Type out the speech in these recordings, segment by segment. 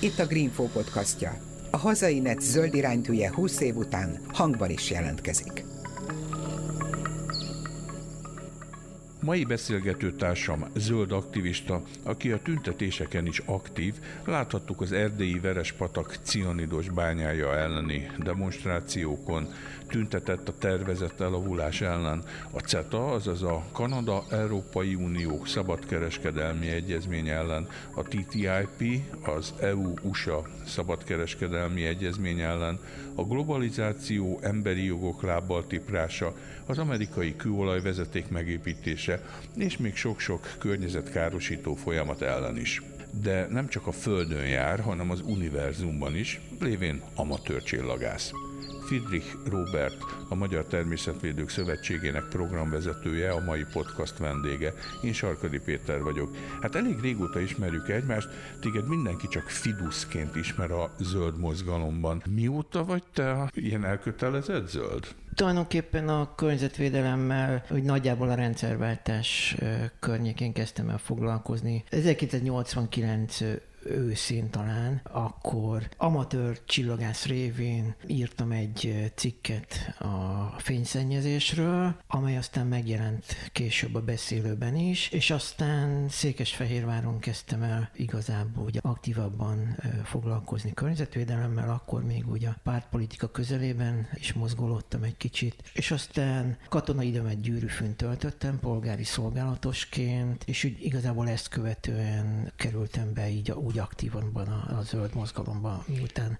Itt a Greenfo podcastja. A hazai net zöld iránytűje 20 év után hangban is jelentkezik. Mai beszélgető társam zöld aktivista, aki a tüntetéseken is aktív, láthattuk az erdélyi Verespatak cianidos bányája elleni demonstrációkon, tüntetett a tervezett elavulás ellen. A CETA, azaz a Kanada-Európai Unió szabadkereskedelmi egyezmény ellen, a TTIP, az EU-USA szabadkereskedelmi egyezmény ellen, a globalizáció emberi jogok lábbal tiprása, az amerikai kőolajvezeték megépítése, és még sok-sok környezetkárosító folyamat ellen is. De nem csak a Földön jár, hanem az univerzumban is, lévén amatőr csillagász. Friedrich Robert, a Magyar Természetvédők Szövetségének programvezetője, a mai podcast vendége. Én Sarkadi Péter vagyok. Hát elég régóta ismerjük egymást, téged mindenki csak fiduszként ismer a zöld mozgalomban. Mióta vagy te ilyen elkötelezett zöld? Tulajdonképpen a környezetvédelemmel, hogy nagyjából a rendszerváltás környékén kezdtem el foglalkozni. 1989 őszén talán, akkor amatőr csillagász révén írtam egy cikket a fényszennyezésről, amely aztán megjelent később a beszélőben is, és aztán Székesfehérváron kezdtem el igazából ugye aktívabban foglalkozni környezetvédelemmel, akkor még ugye a pártpolitika közelében is mozgolódtam egy kicsit, és aztán katonai időmet gyűrűfűn töltöttem, polgári szolgálatosként, és úgy igazából ezt követően kerültem be így úgy úgy aktívan a, a zöld mozgalomban, miután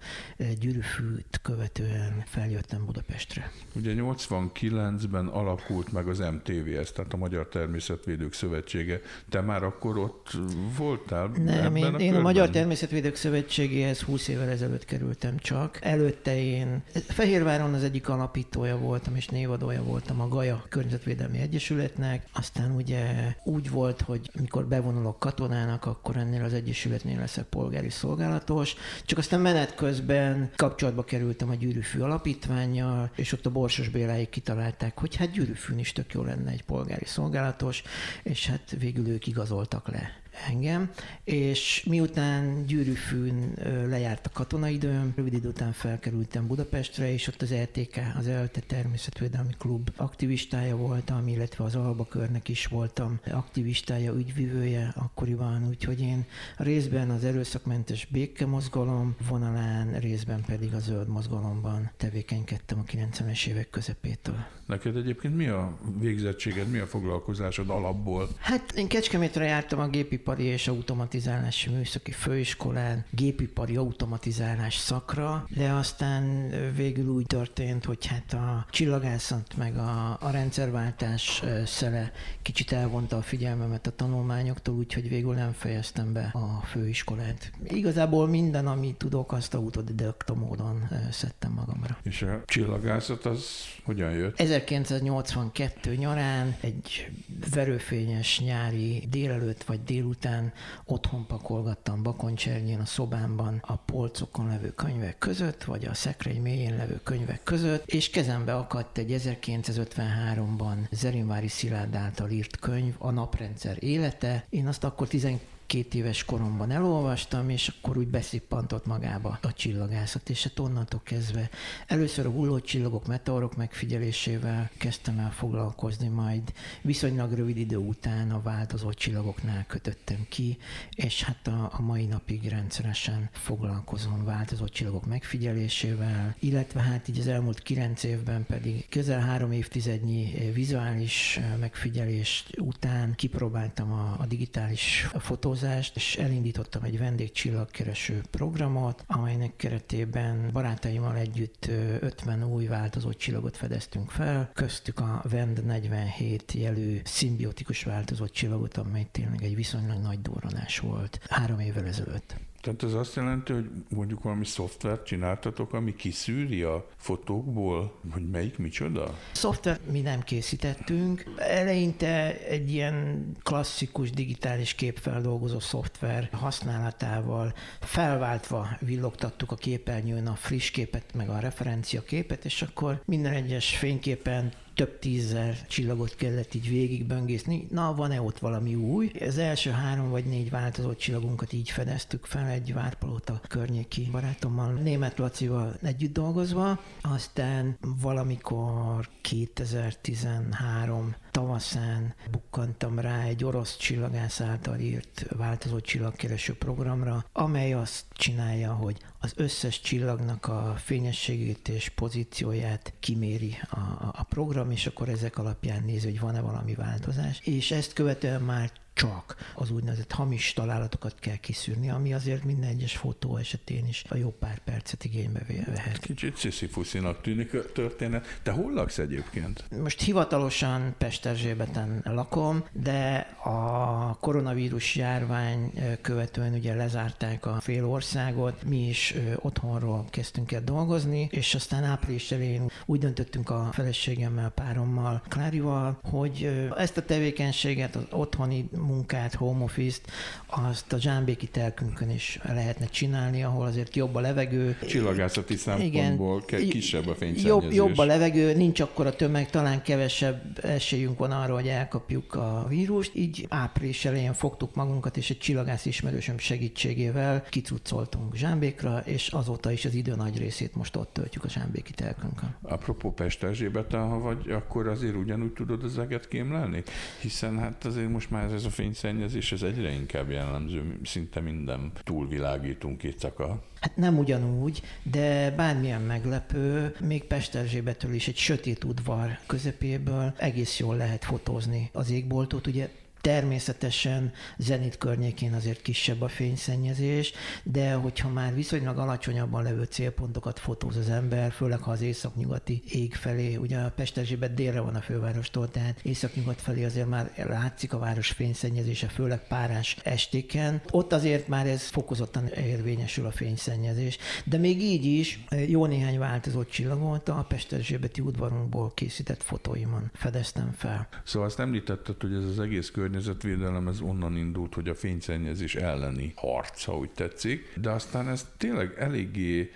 gyűrűfűt követően feljött Budapestre. Ugye 89-ben alakult meg az MTVS, tehát a Magyar Természetvédők Szövetsége. Te már akkor ott voltál? Nem, én, a, én a Magyar Természetvédők Szövetségéhez 20 évvel ezelőtt kerültem csak. Előtte én Fehérváron az egyik alapítója voltam, és névadója voltam a Gaja Környezetvédelmi Egyesületnek. Aztán ugye úgy volt, hogy mikor bevonulok katonának, akkor ennél az egyesületnél leszek polgári szolgálatos. Csak aztán menet közben kapcsolatba kerültem a Gyűrűfű alapítványjal, és ott a Borsos Béláig kitalálták, hogy hát Gyűrűfűn is tök jó lenne egy polgári szolgálatos, és hát végül ők igazoltak le engem, és miután Gyűrűfűn lejárt a katonaidőm, rövid idő után felkerültem Budapestre, és ott az LTK, az ELTE Természetvédelmi Klub aktivistája voltam, illetve az Alba körnek is voltam aktivistája, ügyvivője akkoriban, úgyhogy én részben az erőszakmentes békemozgalom vonalán, részben pedig a zöld mozgalomban tevékenykedtem a 90-es évek közepétől. Neked egyébként mi a végzettséged, mi a foglalkozásod alapból? Hát én Kecskemétre jártam a gépipari és automatizálási műszaki főiskolán, gépipari automatizálás szakra, de aztán végül úgy történt, hogy hát a csillagászat meg a, a rendszerváltás szele kicsit elvonta a figyelmemet a tanulmányoktól, úgyhogy végül nem fejeztem be a főiskolát. Igazából minden, amit tudok, azt autodidakta módon szedtem magamra. És a csillagászat az hogyan jött? 1982 nyarán egy verőfényes nyári délelőtt vagy délután otthon pakolgattam Bakoncsernyén a szobámban a polcokon levő könyvek között, vagy a szekrény mélyén levő könyvek között, és kezembe akadt egy 1953-ban Zerinvári Szilárd által írt könyv, a naprendszer élete. Én azt akkor 12 két éves koromban elolvastam, és akkor úgy beszippantott magába a csillagászat, és hát onnantól kezdve először a hulló csillagok, meteorok megfigyelésével kezdtem el foglalkozni, majd viszonylag rövid idő után a változó csillagoknál kötöttem ki, és hát a, a mai napig rendszeresen foglalkozom változó csillagok megfigyelésével, illetve hát így az elmúlt kilenc évben pedig közel három évtizednyi vizuális megfigyelés után kipróbáltam a, a digitális fotózást, és elindítottam egy vendégcsillagkereső programot, amelynek keretében barátaimmal együtt 50 új változó csillagot fedeztünk fel, köztük a VEND 47 jelű szimbiotikus változó csillagot, amely tényleg egy viszonylag nagy durranás volt három évvel ezelőtt. Tehát ez azt jelenti, hogy mondjuk valami szoftvert csináltatok, ami kiszűri a fotókból, hogy melyik micsoda? Szoftver mi nem készítettünk. Eleinte egy ilyen klasszikus digitális képfeldolgozó szoftver használatával felváltva villogtattuk a képernyőn a friss képet, meg a referencia képet, és akkor minden egyes fényképen több tízzer csillagot kellett így végigböngészni. Na, van-e ott valami új? Az első három vagy négy változott csillagunkat így fedeztük fel egy Várpalota környéki barátommal, német Lacival együtt dolgozva. Aztán valamikor 2013 tavaszán bukkantam rá egy orosz csillagász által írt változott csillagkereső programra, amely azt csinálja, hogy az összes csillagnak a fényességét és pozícióját kiméri a, a program, és akkor ezek alapján nézi, hogy van-e valami változás. És ezt követően már csak az úgynevezett hamis találatokat kell kiszűrni, ami azért minden egyes fotó esetén is a jó pár percet igénybe vehet. Kicsit sziszifuszinak tűnik a történet. Te hol laksz egyébként? Most hivatalosan Pesterzsébeten lakom, de a koronavírus járvány követően ugye lezárták a fél országot, mi is otthonról kezdtünk el dolgozni, és aztán április elején úgy döntöttünk a feleségemmel, párommal, Klárival, hogy ezt a tevékenységet, az otthoni munkát, home office-t, azt a zsámbéki telkünkön is lehetne csinálni, ahol azért jobb a levegő. Csillagászati szempontból Igen, kisebb a fényszennyezés. Jobb, jobb a levegő, nincs akkor a tömeg, talán kevesebb esélyünk van arra, hogy elkapjuk a vírust. Így április elején fogtuk magunkat, és egy csillagász ismerősöm segítségével kicucoltunk Zsámbékra, és azóta is az idő nagy részét most ott töltjük a Zsámbéki telkünkön. Apropó Pest Erzsébeten, ha vagy, akkor azért ugyanúgy tudod az eget kémlelni? Hiszen hát azért most már ez a fényszennyezés, ez egyre inkább jellemző, szinte minden túlvilágítunk éjszaka. Hát nem ugyanúgy, de bármilyen meglepő, még Pesterzsébetől is egy sötét udvar közepéből egész jól lehet fotózni az égboltot. Ugye Természetesen zenit környékén azért kisebb a fényszennyezés, de hogyha már viszonylag alacsonyabban levő célpontokat fotóz az ember, főleg ha az északnyugati ég felé, ugye a Pesterzsébet délre van a fővárostól, tehát északnyugat felé azért már látszik a város fényszennyezése, főleg párás estéken. Ott azért már ez fokozottan érvényesül a fényszennyezés, de még így is jó néhány változott csillagot a Pesterzsébeti udvarunkból készített fotóimon fedeztem fel. Szóval azt említetted, hogy ez az egész környezet környezetvédelem ez onnan indult, hogy a fényszennyezés elleni harc, ha úgy tetszik, de aztán ez tényleg eléggé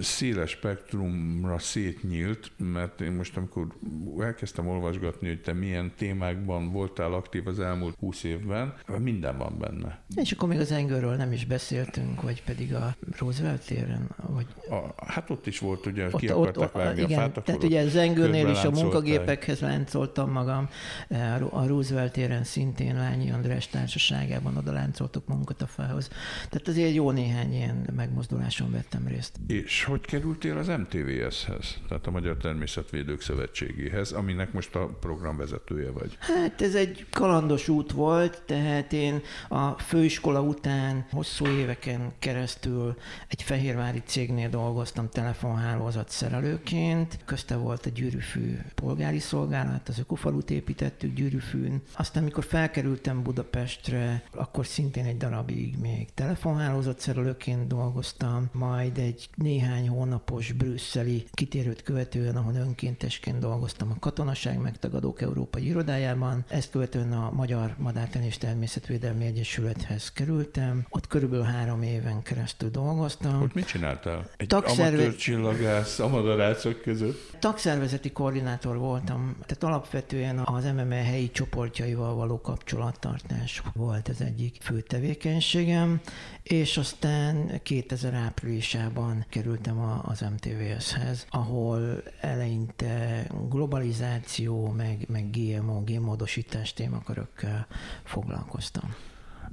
széles spektrumra szétnyílt, mert én most amikor elkezdtem olvasgatni, hogy te milyen témákban voltál aktív az elmúlt húsz évben, minden van benne. És akkor még az Engőről nem is beszéltünk, vagy pedig a Roosevelt téren? Vagy... A, hát ott is volt, ugye ott, ki akartak ott, vágni igen, a fát, Tehát ugye az Engőnél is a munkagépekhez láncoltam magam, a Roosevelt téren szint szintén Lányi András társaságában oda láncoltuk magunkat a fához. Tehát azért jó néhány ilyen megmozduláson vettem részt. És hogy kerültél az MTVS-hez, tehát a Magyar Természetvédők Szövetségéhez, aminek most a programvezetője vagy? Hát ez egy kalandos út volt, tehát én a főiskola után hosszú éveken keresztül egy fehérvári cégnél dolgoztam telefonhálózat szerelőként, közte volt a gyűrűfű polgári szolgálat, az ökofalut építettük gyűrűfűn. Aztán, mikor fel felkerültem Budapestre, akkor szintén egy darabig még telefonhálózatszerelőként dolgoztam, majd egy néhány hónapos brüsszeli kitérőt követően, ahol önkéntesként dolgoztam a Katonaság Megtagadók Európai Irodájában. Ezt követően a Magyar Madártan és Természetvédelmi Egyesülethez kerültem. Ott körülbelül három éven keresztül dolgoztam. Ott mit csináltál? Egy Tagszerve... amatőr csillagász a madarászok között? Tagszervezeti koordinátor voltam, tehát alapvetően az MME helyi csoportjaival való kapcsolattartás volt az egyik fő tevékenységem, és aztán 2000 áprilisában kerültem az MTVS-hez, ahol eleinte globalizáció, meg, meg GMO, génmódosítás témakörökkel foglalkoztam.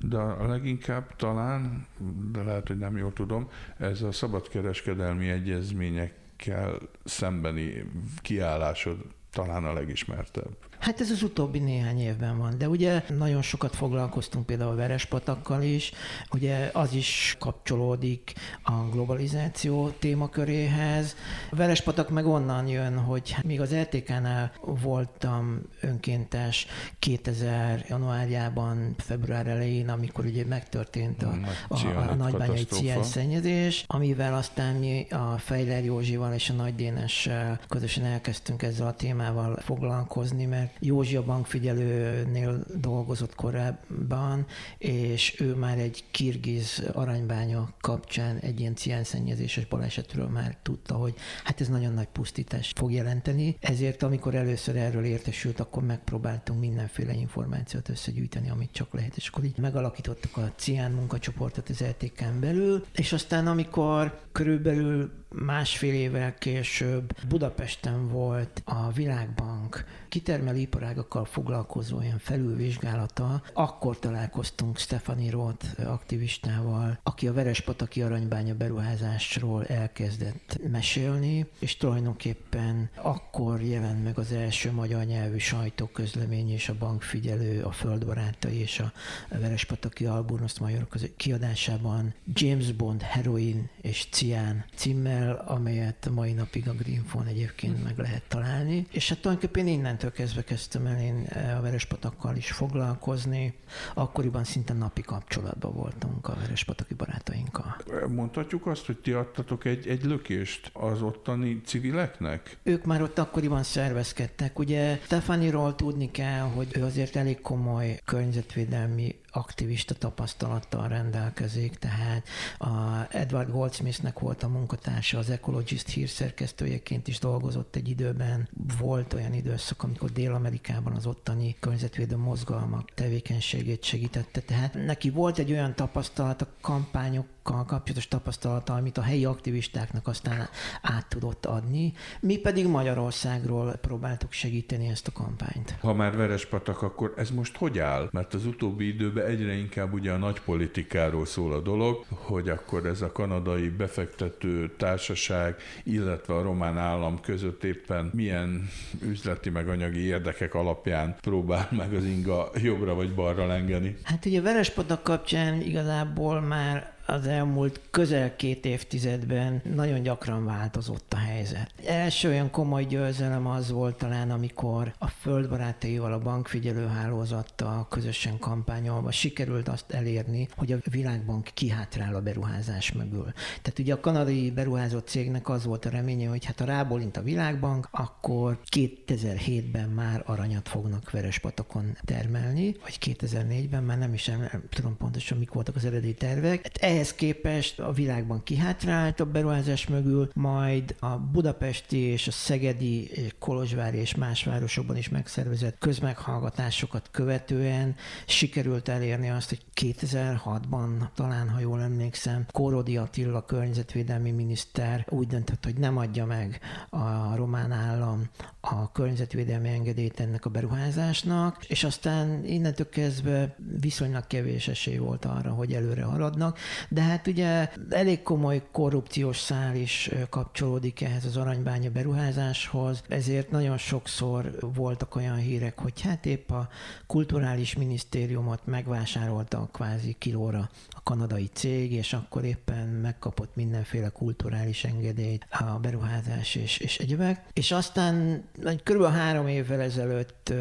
De a leginkább talán, de lehet, hogy nem jól tudom, ez a szabadkereskedelmi egyezményekkel szembeni kiállásod talán a legismertebb. Hát ez az utóbbi néhány évben van, de ugye nagyon sokat foglalkoztunk például a verespatakkal is, ugye az is kapcsolódik a globalizáció témaköréhez. A verespatak meg onnan jön, hogy még az LTK-nál voltam önkéntes 2000 januárjában, február elején, amikor ugye megtörtént a, a, a, a nagybányai szennyezés, amivel aztán mi a Fejler Józsival és a Nagy Dénessel közösen elkezdtünk ezzel a témával foglalkozni, mert Józsi a bankfigyelőnél dolgozott korábban, és ő már egy kirgiz aranybánya kapcsán egy ilyen ciánszennyezéses balesetről már tudta, hogy hát ez nagyon nagy pusztítást fog jelenteni. Ezért amikor először erről értesült, akkor megpróbáltunk mindenféle információt összegyűjteni, amit csak lehet, és akkor így megalakítottuk a cián munkacsoportot az LTK-n belül, és aztán amikor körülbelül másfél évvel később Budapesten volt a Világbank kitermelő iparágakkal foglalkozó olyan felülvizsgálata, akkor találkoztunk Stefani Roth aktivistával, aki a Verespataki aranybánya beruházásról elkezdett mesélni, és tulajdonképpen akkor jelent meg az első magyar nyelvű sajtóközlemény és a bankfigyelő, a földbarátai és a Verespataki Alburnosz Majorok kiadásában James Bond, heroin és cián címmel, amelyet mai napig a Greenphone egyébként meg lehet találni. És hát tulajdonképpen innentől kezdve kezdtem el én eh, a Verespatakkal is foglalkozni. Akkoriban szinte napi kapcsolatban voltunk a Verespataki barátainkkal. Mondhatjuk azt, hogy ti adtatok egy, egy lökést az ottani civileknek? Ők már ott akkoriban szervezkedtek. Ugye Stefaniról tudni kell, hogy ő azért elég komoly környezetvédelmi aktivista tapasztalattal rendelkezik, tehát a Edward Goldsmithnek volt a munkatársa, az Ecologist hírszerkesztőjeként is dolgozott egy időben. Volt olyan időszak, amikor Dél-Amerikában az ottani környezetvédő mozgalmak tevékenységét segítette. Tehát neki volt egy olyan tapasztalat a kampányok kapcsolatos tapasztalata, amit a helyi aktivistáknak aztán át tudott adni. Mi pedig Magyarországról próbáltuk segíteni ezt a kampányt. Ha már Verespatak, akkor ez most hogy áll? Mert az utóbbi időben egyre inkább ugye a nagy politikáról szól a dolog, hogy akkor ez a kanadai befektető társaság, illetve a román állam között éppen milyen üzleti meg anyagi érdekek alapján próbál meg az inga jobbra vagy balra lengeni. Hát ugye Verespatak kapcsán igazából már az elmúlt közel két évtizedben nagyon gyakran változott a helyzet. Első olyan komoly győzelem az volt talán, amikor a földbarátaival, a bankfigyelő hálózattal közösen kampányolva sikerült azt elérni, hogy a világbank kihátrál a beruházás mögül. Tehát ugye a kanadai beruházott cégnek az volt a reménye, hogy hát a rábólint a világbank, akkor 2007-ben már aranyat fognak Verespatakon termelni, vagy 2004-ben, már nem is nem tudom pontosan mik voltak az eredeti tervek. Hát ehhez képest a világban kihátrált a beruházás mögül, majd a budapesti és a szegedi, kolozsvári és más városokban is megszervezett közmeghallgatásokat követően sikerült elérni azt, hogy 2006-ban, talán ha jól emlékszem, Kórodi Attila környezetvédelmi miniszter úgy döntött, hogy nem adja meg a román állam a környezetvédelmi engedélyt ennek a beruházásnak, és aztán innentől kezdve viszonylag kevés esély volt arra, hogy előre haladnak, de hát ugye elég komoly korrupciós szál is kapcsolódik ehhez az aranybánya beruházáshoz, ezért nagyon sokszor voltak olyan hírek, hogy hát épp a kulturális minisztériumot megvásárolta kvázi kilóra a kanadai cég, és akkor éppen megkapott mindenféle kulturális engedélyt a beruházás és, és egyebek. És aztán kb. három évvel ezelőtt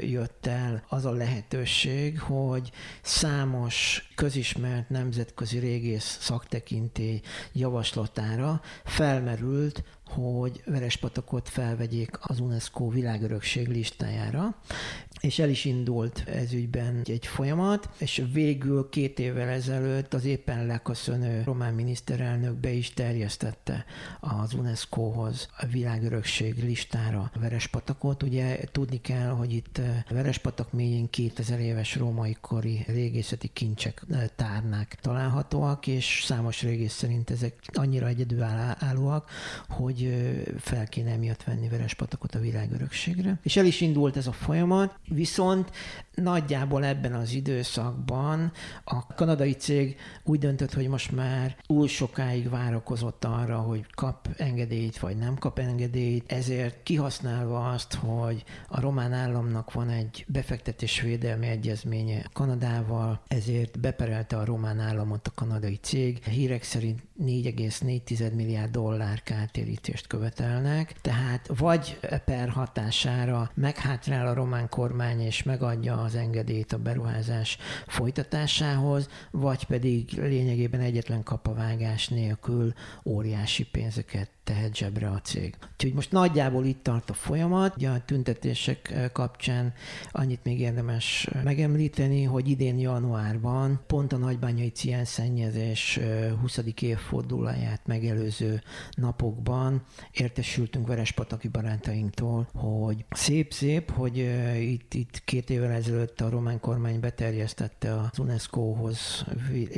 jött el az a lehetőség, hogy számos közismert nemzetközi régész szaktekintély javaslatára felmerült, hogy Verespatakot felvegyék az UNESCO világörökség listájára, és el is indult ez ügyben egy folyamat, és végül két évvel ezelőtt az éppen leköszönő román miniszterelnök be is terjesztette az UNESCO-hoz a világörökség listára Verespatakot. Ugye tudni kell, hogy itt Verespatak mélyén 2000 éves római kori régészeti kincsek, tárnák találhatóak, és számos régész szerint ezek annyira egyedülállóak, hogy fel kéne emiatt venni Verespatakot a világörökségre. És el is indult ez a folyamat, Viszont nagyjából ebben az időszakban a kanadai cég úgy döntött, hogy most már túl sokáig várakozott arra, hogy kap engedélyt, vagy nem kap engedélyt, ezért kihasználva azt, hogy a román államnak van egy befektetésvédelmi egyezménye Kanadával, ezért beperelte a román államot a kanadai cég. Hírek szerint 4,4 milliárd dollár kártérítést kártérítést követelnek, tehát vagy per hatására meghátrál a román kormány és megadja az engedélyt a beruházás folytatásához, vagy pedig lényegében egyetlen kapavágás nélkül óriási pénzeket tehet zsebre a cég. Úgyhogy most nagyjából itt tart a folyamat. Ugye a tüntetések kapcsán annyit még érdemes megemlíteni, hogy idén januárban pont a nagybányai szennyezés 20. Eh, évfordulóját megelőző napokban értesültünk Verespataki barátainktól, hogy szép-szép, hogy itt, itt két évvel ezelőtt a román kormány beterjesztette az UNESCO-hoz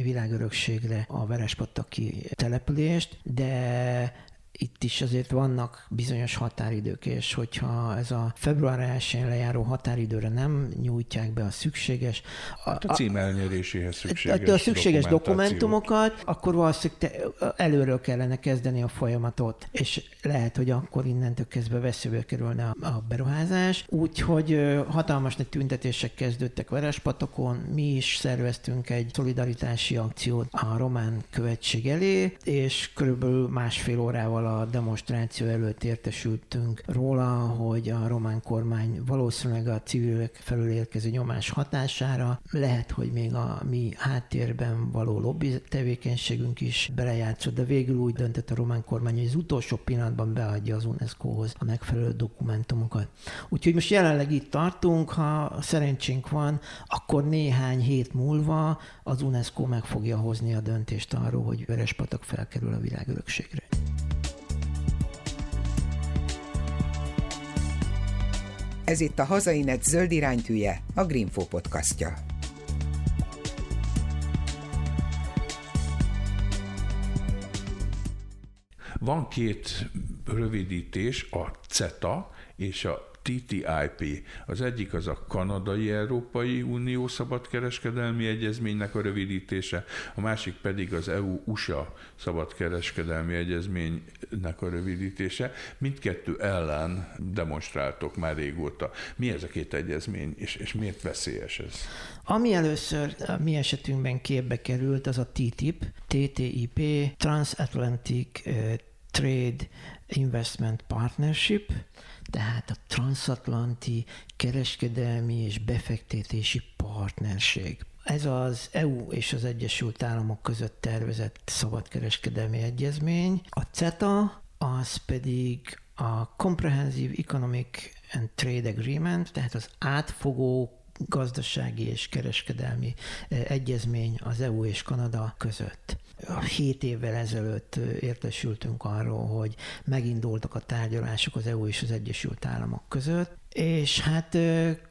világörökségre a Verespataki települést, de itt is azért vannak bizonyos határidők, és hogyha ez a február 1-én lejáró határidőre nem nyújtják be a szükséges... A, a cím elnyeréséhez szükséges, a szükséges dokumentumokat, akkor valószínűleg te, előről kellene kezdeni a folyamatot, és lehet, hogy akkor innentől kezdve veszélybe kerülne a, a beruházás. Úgyhogy hatalmas nagy tüntetések kezdődtek Verespatokon, mi is szerveztünk egy szolidaritási akciót a román követség elé, és körülbelül másfél órával a demonstráció előtt értesültünk róla, hogy a román kormány valószínűleg a civilek felül érkező nyomás hatására lehet, hogy még a mi háttérben való lobby tevékenységünk is belejátszott, de végül úgy döntött a román kormány, hogy az utolsó pillanatban beadja az UNESCO-hoz a megfelelő dokumentumokat. Úgyhogy most jelenleg itt tartunk, ha szerencsénk van, akkor néhány hét múlva az UNESCO meg fogja hozni a döntést arról, hogy Verespatak felkerül a világörökségre. Ez itt a Hazainet zöld iránytűje, a Greenfo podcastja. Van két rövidítés, a CETA és a TTIP. Az egyik az a Kanadai Európai Unió szabadkereskedelmi egyezménynek a rövidítése, a másik pedig az EU-USA szabadkereskedelmi egyezménynek a rövidítése. Mindkettő ellen demonstráltok már régóta. Mi ez a két egyezmény, és, és miért veszélyes ez? Ami először a mi esetünkben képbe került, az a TTIP, TTIP, Transatlantic eh, Trade Investment Partnership, tehát a transatlanti kereskedelmi és befektetési partnerség. Ez az EU és az Egyesült Államok között tervezett szabadkereskedelmi egyezmény. A CETA az pedig a Comprehensive Economic and Trade Agreement, tehát az átfogó gazdasági és kereskedelmi eh, egyezmény az EU és Kanada között. Hét évvel ezelőtt értesültünk arról, hogy megindultak a tárgyalások az EU és az Egyesült Államok között, és hát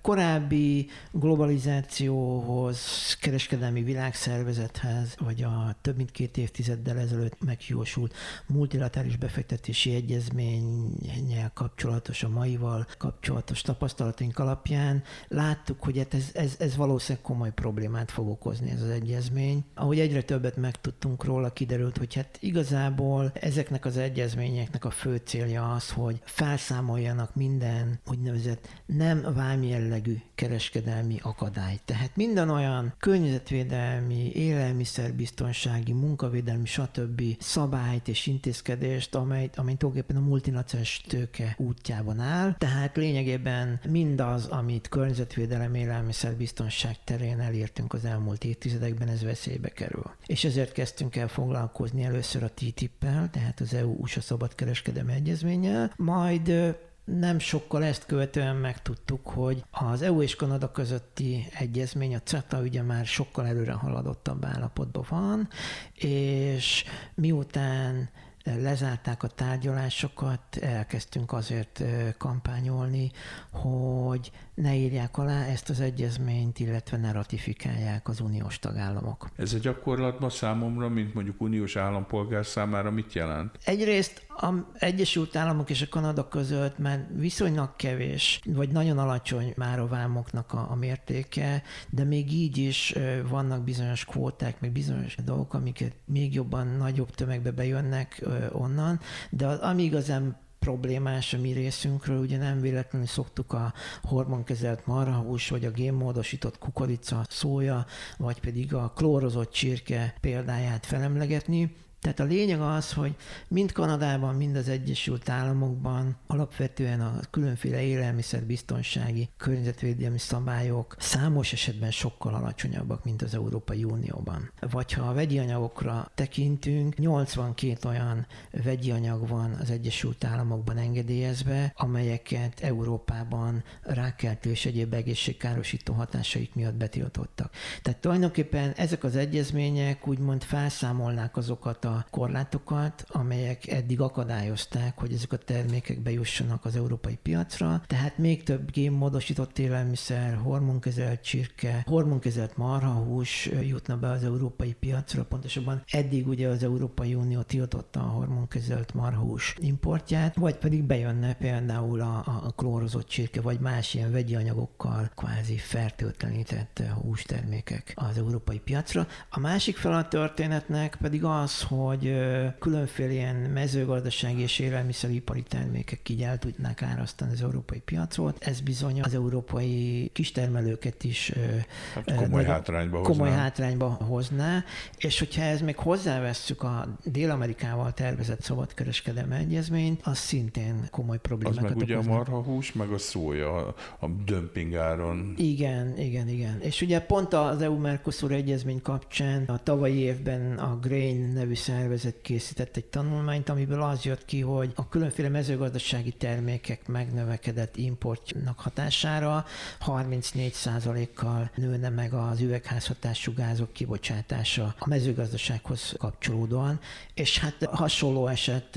korábbi globalizációhoz, kereskedelmi világszervezethez, vagy a több mint két évtizeddel ezelőtt megjósult multilaterális befektetési egyezménnyel kapcsolatos, a maival kapcsolatos tapasztalataink alapján láttuk, hogy hát ez, ez, ez valószínűleg komoly problémát fog okozni ez az egyezmény. Ahogy egyre többet megtudtunk róla, kiderült, hogy hát igazából ezeknek az egyezményeknek a fő célja az, hogy felszámoljanak minden úgynevezett úgynevezett nem vámjellegű kereskedelmi akadály. Tehát minden olyan környezetvédelmi, élelmiszerbiztonsági, munkavédelmi, stb. szabályt és intézkedést, amely, amely tulajdonképpen a multinacionális tőke útjában áll. Tehát lényegében mindaz, amit környezetvédelem, élelmiszerbiztonság terén elértünk az elmúlt évtizedekben, ez veszélybe kerül. És ezért kezdtünk el foglalkozni először a TTIP-pel, tehát az EU-USA szabadkereskedelmi egyezménnyel, majd nem sokkal ezt követően megtudtuk, hogy az EU és Kanada közötti egyezmény, a CETA ugye már sokkal előre haladottabb állapotban van, és miután lezárták a tárgyalásokat, elkezdtünk azért kampányolni, hogy ne írják alá ezt az egyezményt, illetve ne ratifikálják az uniós tagállamok. Ez a gyakorlatban számomra, mint mondjuk uniós állampolgár számára mit jelent? Egyrészt a Egyesült Államok és a Kanada között már viszonylag kevés, vagy nagyon alacsony már a vámoknak a, a mértéke, de még így is vannak bizonyos kvóták, meg bizonyos dolgok, amiket még jobban nagyobb tömegbe bejönnek onnan, de az, ami igazán problémás a mi részünkről, ugye nem véletlenül szoktuk a hormonkezelt marhahús, vagy a génmódosított kukorica, szója, vagy pedig a klórozott csirke példáját felemlegetni, Tehát a lényeg az, hogy mind Kanadában, mind az Egyesült Államokban alapvetően a különféle élelmiszerbiztonsági, környezetvédelmi szabályok számos esetben sokkal alacsonyabbak, mint az Európai Unióban. Vagy ha a vegyi anyagokra tekintünk, 82 olyan vegyi anyag van az Egyesült Államokban engedélyezve, amelyeket Európában rákeltő és egyéb egészségkárosító hatásaik miatt betiltottak. Tehát tulajdonképpen ezek az egyezmények úgymond felszámolnák azokat a korlátokat, amelyek eddig akadályozták, hogy ezek a termékek bejussanak az európai piacra. Tehát még több génmódosított élelmiszer, hormonkezelt csirke, hormonkezelt marhahús jutna be az európai piacra. Pontosabban eddig ugye az Európai Unió tiltotta a hormonkezelt marhahús importját, vagy pedig bejönne például a, a klórozott csirke, vagy más ilyen vegyi anyagokkal kvázi fertőtlenített hústermékek az európai piacra. A másik fel a történetnek pedig az, hogy hogy különféle ilyen mezőgazdasági és élelmiszeripari termékek így el tudnák árasztani az európai piacot. Ez bizony az európai kistermelőket is hát komoly, hátrányba, hozná. komoly hátrányba hozná. És hogyha ez még hozzávesszük a Dél-Amerikával tervezett szabadkereskedelmi egyezményt, az szintén komoly problémákat Az meg ugye okozna. a marhahús, meg a szója a dömpingáron. Igen, igen, igen. És ugye pont az EU-Mercosur egyezmény kapcsán a tavalyi évben a Grain nevű szervezet készített egy tanulmányt, amiből az jött ki, hogy a különféle mezőgazdasági termékek megnövekedett importnak hatására 34%-kal nőne meg az üvegházhatású gázok kibocsátása a mezőgazdasághoz kapcsolódóan, és hát hasonló eset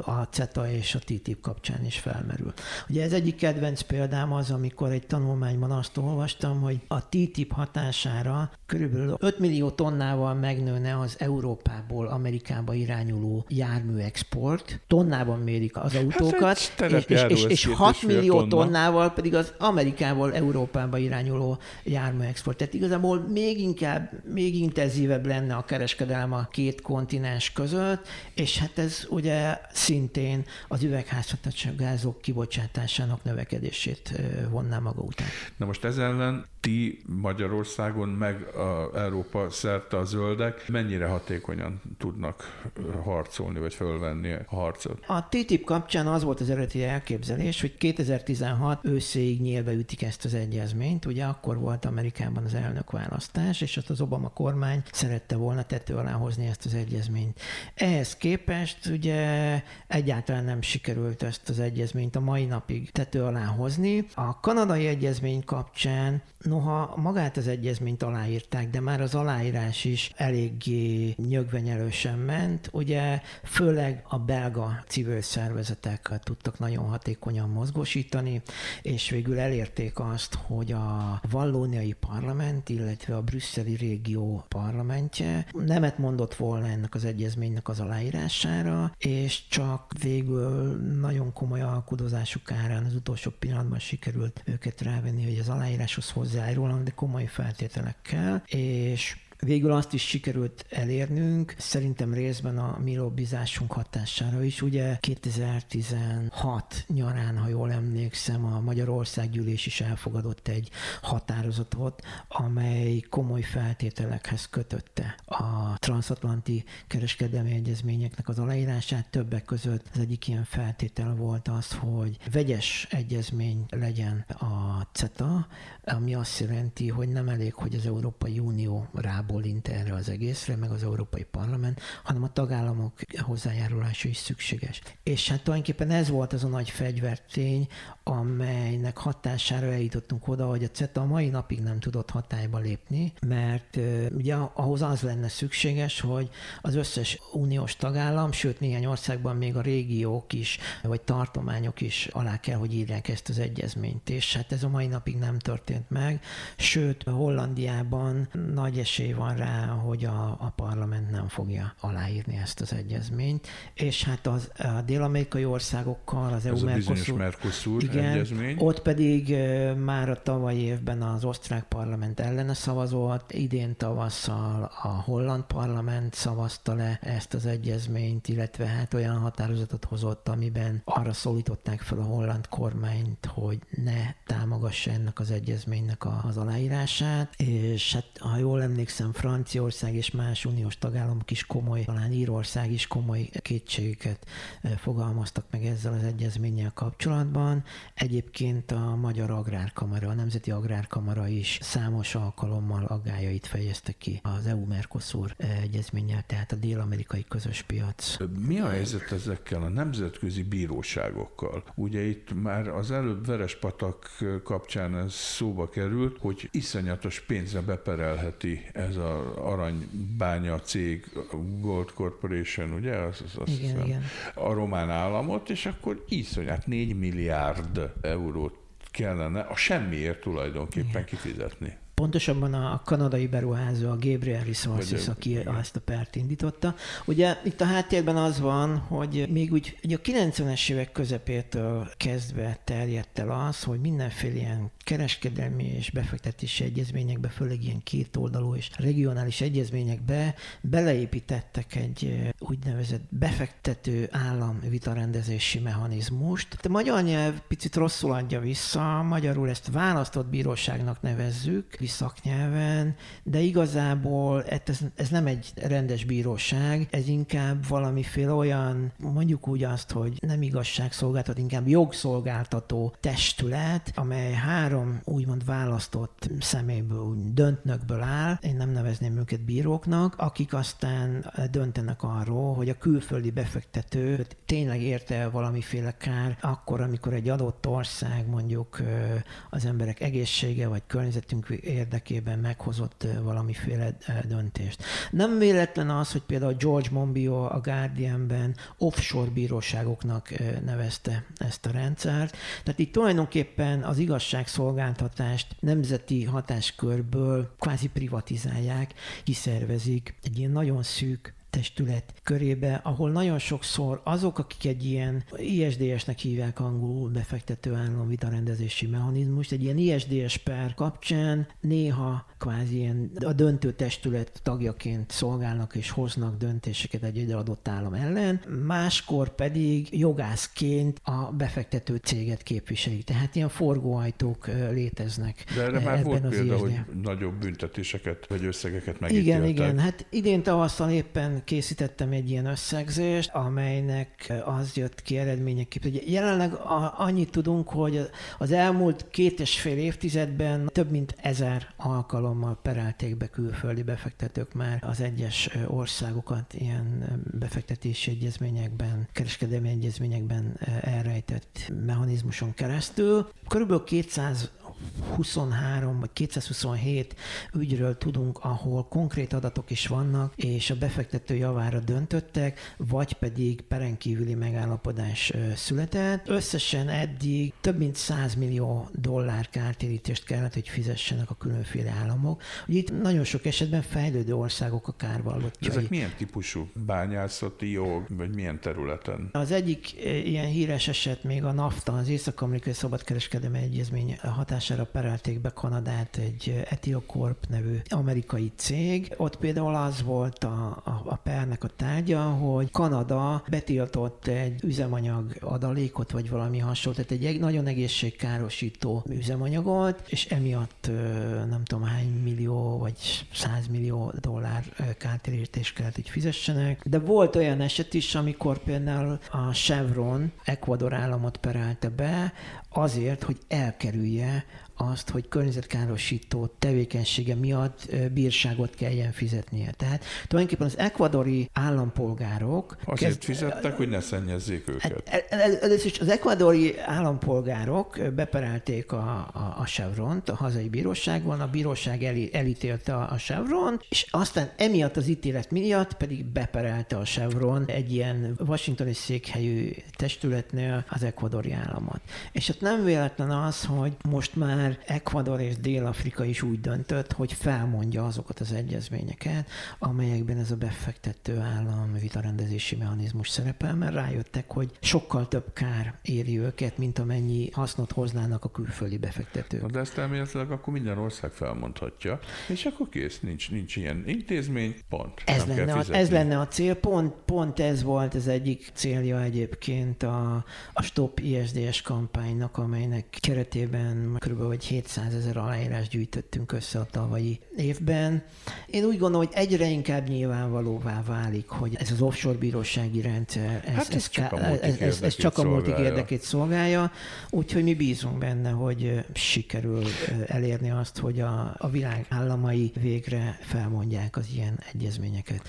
a CETA és a TTIP kapcsán is felmerül. Ugye ez egyik kedvenc példám az, amikor egy tanulmányban azt olvastam, hogy a TTIP hatására körülbelül 5 millió tonnával megnőne az Európából Amerikába irányuló járműexport. Tonnában mérik az autókat, Hát és, és, és, és 6 millió tonna. tonnával pedig az Amerikából Európába irányuló járműexport. Tehát igazából még inkább, még intenzívebb lenne a kereskedelem a két kontinens között, és hát ez ugye szintén az üvegházhatású gázok kibocsátásának növekedését vonná maga után. Na most ez ellen ti Magyarországon, meg a Európa szerte a zöldek mennyire hatékonyan tudnak harcolni, vagy fölvenni a harcot? A TTIP kapcsán az volt az eredeti elképzelés, hogy 2016 őszéig nyílve ütik ezt az egyezményt. Ugye akkor volt Amerikában az elnökválasztás, és ott az Obama kormány szerette volna tető alá hozni ezt az egyezményt. Ehhez képest ugye egyáltalán nem sikerült ezt az egyezményt a mai napig tető alá hozni. A kanadai egyezmény kapcsán Noha magát az egyezményt aláírták, de már az aláírás is eléggé nyögvenyelősen ment. Ugye főleg a belga civil szervezetek tudtak nagyon hatékonyan mozgósítani, és végül elérték azt, hogy a vallóniai parlament, illetve a brüsszeli régió parlamentje nemet mondott volna ennek az egyezménynek az aláírására, és csak végül nagyon komoly alkudozásuk árán az utolsó pillanatban sikerült őket rávenni, hogy az aláíráshoz hozzájárulnak, de komoly feltételekkel, és Végül azt is sikerült elérnünk, szerintem részben a mi lobbizásunk hatására is. Ugye 2016 nyarán, ha jól emlékszem, a Magyarország gyűlés is elfogadott egy határozatot, amely komoly feltételekhez kötötte a transatlanti kereskedelmi egyezményeknek az aláírását. Többek között az egyik ilyen feltétel volt az, hogy vegyes egyezmény legyen a CETA, ami azt jelenti, hogy nem elég, hogy az Európai Unió rábólint erre az egészre, meg az Európai Parlament, hanem a tagállamok hozzájárulása is szükséges. És hát tulajdonképpen ez volt az a nagy fegyvertény, amelynek hatására eljutottunk oda, hogy a CETA a mai napig nem tudott hatályba lépni, mert ugye ahhoz az lenne szükséges, hogy az összes uniós tagállam, sőt néhány országban még a régiók is, vagy tartományok is alá kell, hogy írják ezt az egyezményt. És hát ez a mai napig nem történt meg, sőt Hollandiában nagy esély van rá, hogy a, a parlament nem fogja aláírni ezt az egyezményt, és hát az, a dél-amerikai országokkal, az EU Mercosur, Mercosur igen, egyezmény. ott pedig már a tavalyi évben az osztrák parlament ellene szavazott, idén tavasszal a holland parlament szavazta le ezt az egyezményt, illetve hát olyan határozatot hozott, amiben arra szólították fel a holland kormányt, hogy ne támogassa ennek az egyezménynek az aláírását, és hát ha jól emlékszem, hiszem Franciaország és más uniós tagállamok is komoly, talán Írország is komoly kétségeket fogalmaztak meg ezzel az egyezménnyel kapcsolatban. Egyébként a Magyar Agrárkamara, a Nemzeti Agrárkamara is számos alkalommal aggájait fejezte ki az EU-Mercosur egyezménnyel, tehát a dél-amerikai közös piac. Mi a helyzet ezekkel a nemzetközi bíróságokkal? Ugye itt már az előbb Verespatak kapcsán ez szóba került, hogy iszonyatos pénzre beperelheti ez az aranybánya cég, Gold Corporation, ugye? Az, az, az igen, igen. A román államot, és akkor iszonyat 4 milliárd eurót kellene a semmiért tulajdonképpen igen. kifizetni. Pontosabban a kanadai beruházó, a Gabriel Resources, aki ezt a pert indította. Ugye itt a háttérben az van, hogy még úgy ugye a 90-es évek közepétől kezdve terjedt el az, hogy mindenféle ilyen kereskedelmi és befektetési egyezményekbe, főleg ilyen kétoldalú és regionális egyezményekbe beleépítettek egy úgynevezett befektető állam vitarendezési mechanizmust. A magyar nyelv picit rosszul adja vissza, magyarul ezt választott bíróságnak nevezzük, szaknyelven, de igazából ez, ez nem egy rendes bíróság, ez inkább valamiféle olyan, mondjuk úgy azt, hogy nem igazságszolgáltató, inkább jogszolgáltató testület, amely három úgymond választott személyből, döntnökből áll, én nem nevezném őket bíróknak, akik aztán döntenek arról, hogy a külföldi befektető tényleg érte valamiféle kár, akkor, amikor egy adott ország mondjuk az emberek egészsége vagy környezetünk érdekében meghozott valamiféle döntést. Nem véletlen az, hogy például George Monbiot a Guardianben offshore bíróságoknak nevezte ezt a rendszert. Tehát itt tulajdonképpen az igazságszolgáltatást nemzeti hatáskörből kvázi privatizálják, kiszervezik egy ilyen nagyon szűk testület körébe, ahol nagyon sokszor azok, akik egy ilyen ISDS-nek hívják angolul befektető állam vitarendezési mechanizmust, egy ilyen ISDS per kapcsán néha kvázi ilyen a döntő testület tagjaként szolgálnak és hoznak döntéseket egy adott állam ellen, máskor pedig jogászként a befektető céget képviselik. Tehát ilyen forgóajtók léteznek. De erre már volt az példa, hogy nagyobb büntetéseket vagy összegeket megítéltek. Igen, igen. Hát idén tavasszal éppen készítettem egy ilyen összegzést, amelynek az jött ki eredményeképpen. Ugye jelenleg annyit tudunk, hogy az elmúlt két és fél évtizedben több mint ezer alkalommal perelték be külföldi befektetők már az egyes országokat ilyen befektetési egyezményekben, kereskedelmi egyezményekben elrejtett mechanizmuson keresztül. Körülbelül 200 23 vagy 227 ügyről tudunk, ahol konkrét adatok is vannak, és a befektető javára döntöttek, vagy pedig perenkívüli megállapodás született. Összesen eddig több mint 100 millió dollár kártérítést kellett, hogy fizessenek a különféle államok. Ugye itt nagyon sok esetben fejlődő országok a kárvallottjai. Ezek milyen típusú bányászati jog, vagy milyen területen? Az egyik ilyen híres eset még a NAFTA, az Észak-Amerikai Szabadkereskedelmi Egyezmény hatás hatására perelték be Kanadát egy Etiocorp nevű amerikai cég. Ott például az volt a, a, a pernek a tárgya, hogy Kanada betiltott egy üzemanyag adalékot, vagy valami hasonló, tehát egy nagyon egészségkárosító üzemanyagot, és emiatt nem tudom hány millió, vagy százmillió dollár kártérítést kellett, hogy fizessenek. De volt olyan eset is, amikor például a Chevron Ecuador államot perelte be, azért, hogy elkerülje azt, hogy környezetkárosító tevékenysége miatt bírságot kelljen fizetnie. Tehát tulajdonképpen az ekvadori állampolgárok... Azért kezd... fizettek, hogy ne szennyezzék őket. Hát, először is az ekvadori állampolgárok beperelték a, a, a Chevront a hazai bíróságon, a bíróság el, elítélte a, a Chevron, és aztán emiatt az ítélet miatt pedig beperelte a Chevron egy ilyen washingtoni székhelyű testületnél az ekvadori államot. És ott nem véletlen az, hogy most már már Ecuador és Dél-Afrika is úgy döntött, hogy felmondja azokat az egyezményeket, amelyekben ez a befektető állam vitarendezési mechanizmus szerepel, mert rájöttek, hogy sokkal több kár éri őket, mint amennyi hasznot hoznának a külföldi befektetők. Na de ezt elméletileg akkor minden ország felmondhatja, és akkor kész, nincs, nincs ilyen intézmény, pont. Ez, lenne a, ez lenne a cél, pont, pont ez volt az egyik célja egyébként a, a Stop ISDS kampánynak, amelynek keretében kb hogy 700 ezer aláírás gyűjtöttünk össze a tavalyi évben. Én úgy gondolom, hogy egyre inkább nyilvánvalóvá válik, hogy ez az offshore bírósági rendszer, ez, Hát ez ez, csak a ez, ez, ez érdekét csak a multik szolgálja. érdekét szolgálja, úgyhogy mi bízunk benne, hogy sikerül elérni azt, hogy a, a világ államai végre felmondják az ilyen egyezményeket.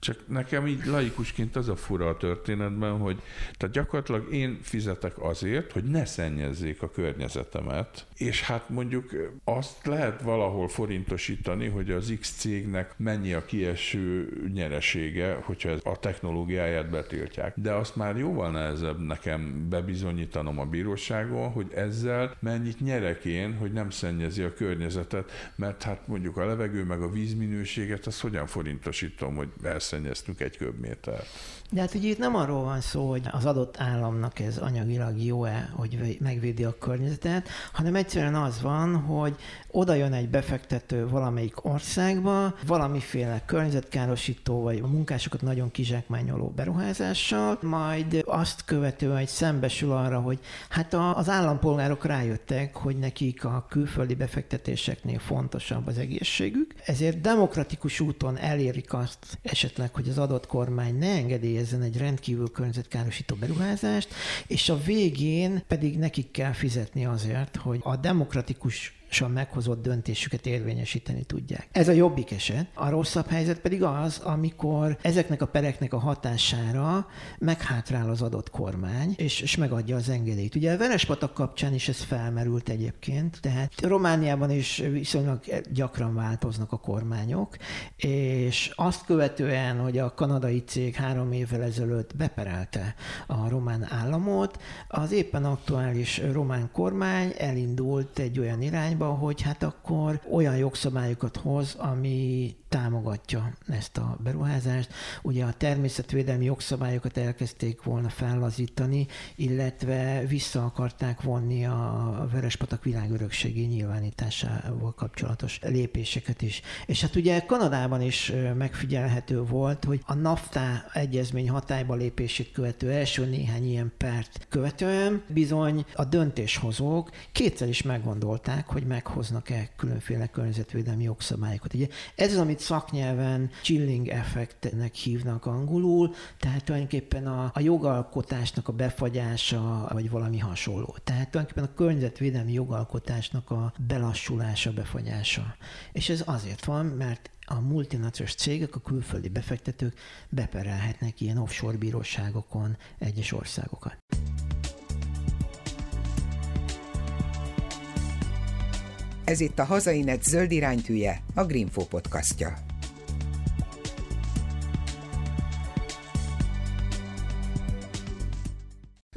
Csak nekem így laikusként az a fura a történetben, hogy tehát gyakorlatilag én fizetek azért, hogy ne szennyezzék a környezetemet, és hát mondjuk azt lehet valahol forintosítani, hogy az X cégnek mennyi a kieső nyeresége, hogyha ez a technológiáját betiltják. De azt már jóval nehezebb nekem bebizonyítanom a bíróságon, hogy ezzel mennyit nyerek én, hogy nem szennyezi a környezetet, mert hát mondjuk a levegő meg a vízminőséget, azt hogyan forintosítom, hogy elszennyeztünk egy köbmétert. De hát ugye itt nem arról van szó, hogy az adott államnak ez anyagilag jó-e, hogy megvédi a környezetet, hanem egyszerűen az van, hogy oda jön egy befektető valamelyik országba, valamiféle környezetkárosító, vagy a munkásokat nagyon kizsákmányoló beruházással, majd azt követően egy szembesül arra, hogy hát az állampolgárok rájöttek, hogy nekik a külföldi befektetéseknél fontosabb az egészségük, ezért demokratikus úton elérik azt esetleg, hogy az adott kormány ne engedélyezzen egy rendkívül környezetkárosító beruházást, és a végén pedig nekik kell fizetni azért, hogy a demokratikus meghozott döntésüket érvényesíteni tudják. Ez a jobbik eset. A rosszabb helyzet pedig az, amikor ezeknek a pereknek a hatására meghátrál az adott kormány, és, és megadja az engedélyt. Ugye a Verespatak kapcsán is ez felmerült egyébként, tehát Romániában is viszonylag gyakran változnak a kormányok, és azt követően, hogy a kanadai cég három évvel ezelőtt beperelte a román államot, az éppen aktuális román kormány elindult egy olyan irányba, hogy hát akkor olyan jogszabályokat hoz, ami támogatja ezt a beruházást. Ugye a természetvédelmi jogszabályokat elkezdték volna fellazítani, illetve vissza akarták vonni a Verespatak világörökségi nyilvánításával kapcsolatos lépéseket is. És hát ugye Kanadában is megfigyelhető volt, hogy a NAFTA egyezmény hatályba lépését követő első néhány ilyen pert követően bizony a döntéshozók kétszer is meggondolták, hogy meghoznak-e különféle környezetvédelmi jogszabályokat. Ugye ez az, amit szaknyelven chilling effektnek hívnak angolul, tehát tulajdonképpen a, a jogalkotásnak a befagyása, vagy valami hasonló. Tehát tulajdonképpen a környezetvédelmi jogalkotásnak a belassulása, befagyása. És ez azért van, mert a multinacionális cégek, a külföldi befektetők beperelhetnek ilyen offshore bíróságokon egyes országokat. Ez itt a Hazainet zöld iránytűje, a Greenfo podcastja.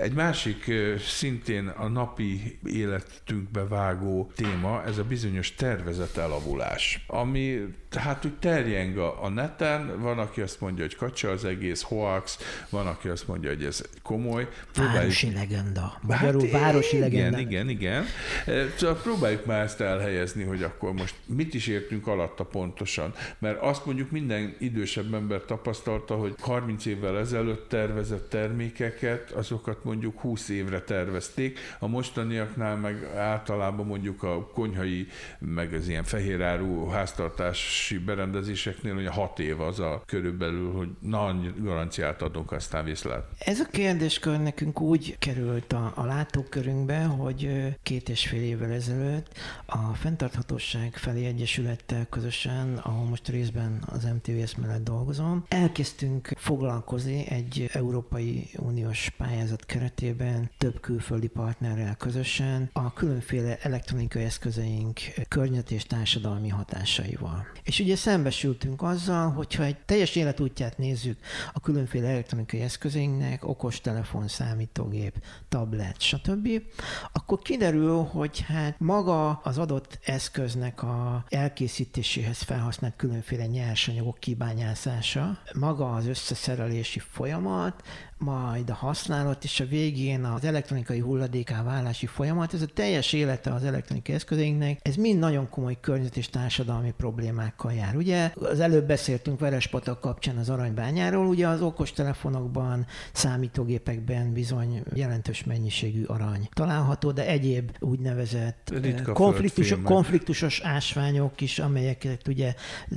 Egy másik szintén a napi életünkbe vágó téma, ez a bizonyos tervezett elavulás, ami hát úgy terjeng a, a neten, van, aki azt mondja, hogy kacsa az egész, hoax, van, aki azt mondja, hogy ez komoly. Városi legenda. Magyarul Hát, városi igen, legenda. Igen, igen, igen. Szóval próbáljuk már ezt elhelyezni, hogy akkor most mit is értünk alatta pontosan. Mert azt mondjuk minden idősebb ember tapasztalta, hogy 30 évvel ezelőtt tervezett termékeket, azokat mondjuk 20 évre tervezték, a mostaniaknál meg általában mondjuk a konyhai, meg az ilyen fehéráru háztartási berendezéseknél, hogy 6 év az a körülbelül, hogy nagy garanciát adunk, aztán viszlát. Ez a kérdéskör nekünk úgy került a, a látókörünkbe, hogy két és fél évvel ezelőtt a Fentarthatóság felé Egyesülettel közösen, ahol most részben az MTVS mellett dolgozom, elkezdtünk foglalkozni egy Európai Uniós pályázat keretében több külföldi partnerrel közösen a különféle elektronikai eszközeink környezet és társadalmi hatásaival. És ugye szembesültünk azzal, hogyha egy teljes életútját nézzük a különféle elektronikai eszközeinknek, okostelefon, számítógép, tablet, stb., akkor kiderül, hogy hát maga az adott eszköznek a elkészítéséhez felhasznált különféle nyersanyagok kibányászása, maga az összeszerelési folyamat, majd a használat, és a végén az elektronikai hulladéká válási folyamat, ez a teljes élete az elektronikai eszközeinknek, ez mind nagyon komoly környezet és társadalmi problémákkal jár. Ugye? Az előbb beszéltünk Verespatak kapcsán az aranybányáról, ugye az okostelefonokban, számítógépekben bizony jelentős mennyiségű arany található, de egyéb úgynevezett konfliktus, konfliktusos ásványok is, amelyeket ugye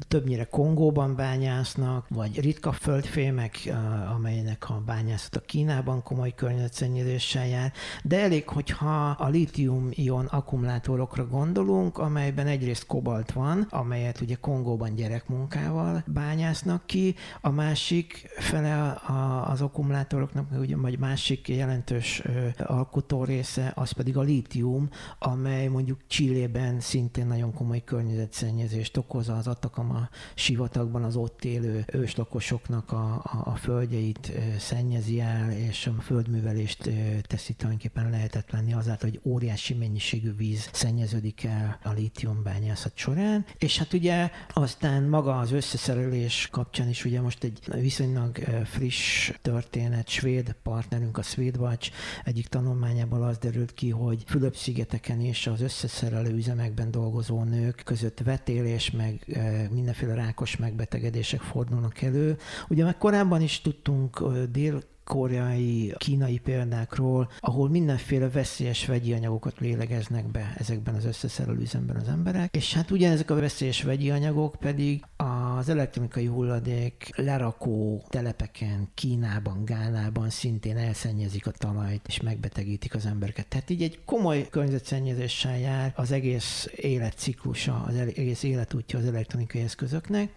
többnyire Kongóban bányásznak, vagy ritka földfémek, amelynek a bányászata Kínában komoly környezetszennyezéssel jár, de elég, hogyha a lítium-ion akkumulátorokra gondolunk, amelyben egyrészt kobalt van, amelyet ugye Kongóban gyerekmunkával bányásznak ki, a másik fele az akkumulátoroknak, ugye, vagy másik jelentős alkotó része, az pedig a lítium, amely mondjuk Csillében szintén nagyon komoly környezetszennyezést okoz az Atacama sivatagban az ott élő őslakosoknak a, a, a földjeit szennyezi el, és a földművelést teszi tulajdonképpen lehetetlenni azáltal, hogy óriási mennyiségű víz szennyeződik el a lítiumbányászat során. És hát ugye aztán maga az összeszerelés kapcsán is ugye most egy viszonylag friss történet, svéd partnerünk, a Swedwatch egyik tanulmányából az derült ki, hogy Fülöp-szigeteken és az összeszerelő üzemekben dolgozó nők között vetélés, meg mindenféle rákos megbetegedések fordulnak elő. Ugye meg korábban is tudtunk dél koreai, kínai példákról, ahol mindenféle veszélyes vegyi anyagokat lélegeznek be ezekben az összeszerelő üzemben az emberek, és hát ugyanezek a veszélyes vegyi anyagok pedig az elektronikai hulladék lerakó telepeken, Kínában, Gánában szintén elszennyezik a talajt, és megbetegítik az embereket. Tehát így egy komoly környezetszennyezéssel jár az egész életciklusa, az egész életútja az elektronikai eszközöknek,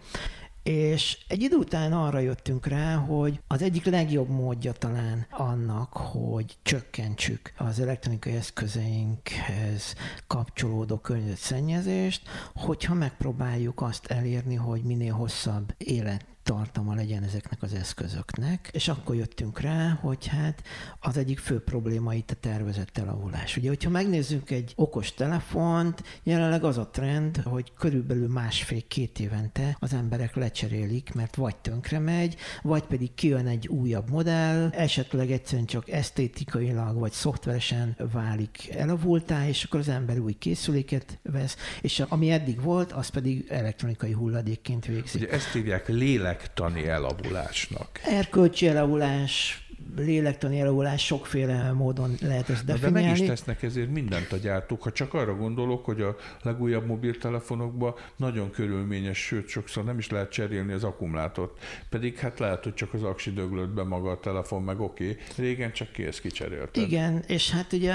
és egy idő után arra jöttünk rá, hogy az egyik legjobb módja talán annak, hogy csökkentsük az elektronikai eszközeinkhez kapcsolódó környezetszennyezést, hogyha megpróbáljuk azt elérni, hogy minél hosszabb élet tartalma legyen ezeknek az eszközöknek, és akkor jöttünk rá, hogy hát az egyik fő probléma itt a tervezett elavulás. Ugye, hogyha megnézzük egy okos telefont, jelenleg az a trend, hogy körülbelül másfél-két évente az emberek lecserélik, mert vagy tönkre megy, vagy pedig kijön egy újabb modell, esetleg egyszerűen csak esztétikailag vagy szoftveresen válik elavultá, és akkor az ember új készüléket vesz, és ami eddig volt, az pedig elektronikai hulladékként végzik. Ugye ezt hívják lélek lélektani elavulásnak. Erkölcsi elavulás, lélektani elavulás sokféle módon lehet ezt definiálni. De meg is tesznek ezért mindent a gyártók. Ha csak arra gondolok, hogy a legújabb mobiltelefonokban nagyon körülményes, sőt sokszor nem is lehet cserélni az akkumulátort. Pedig hát lehet, hogy csak az aksi döglött be maga a telefon, meg oké. Okay. Régen csak kész kicserélted. Igen, és hát ugye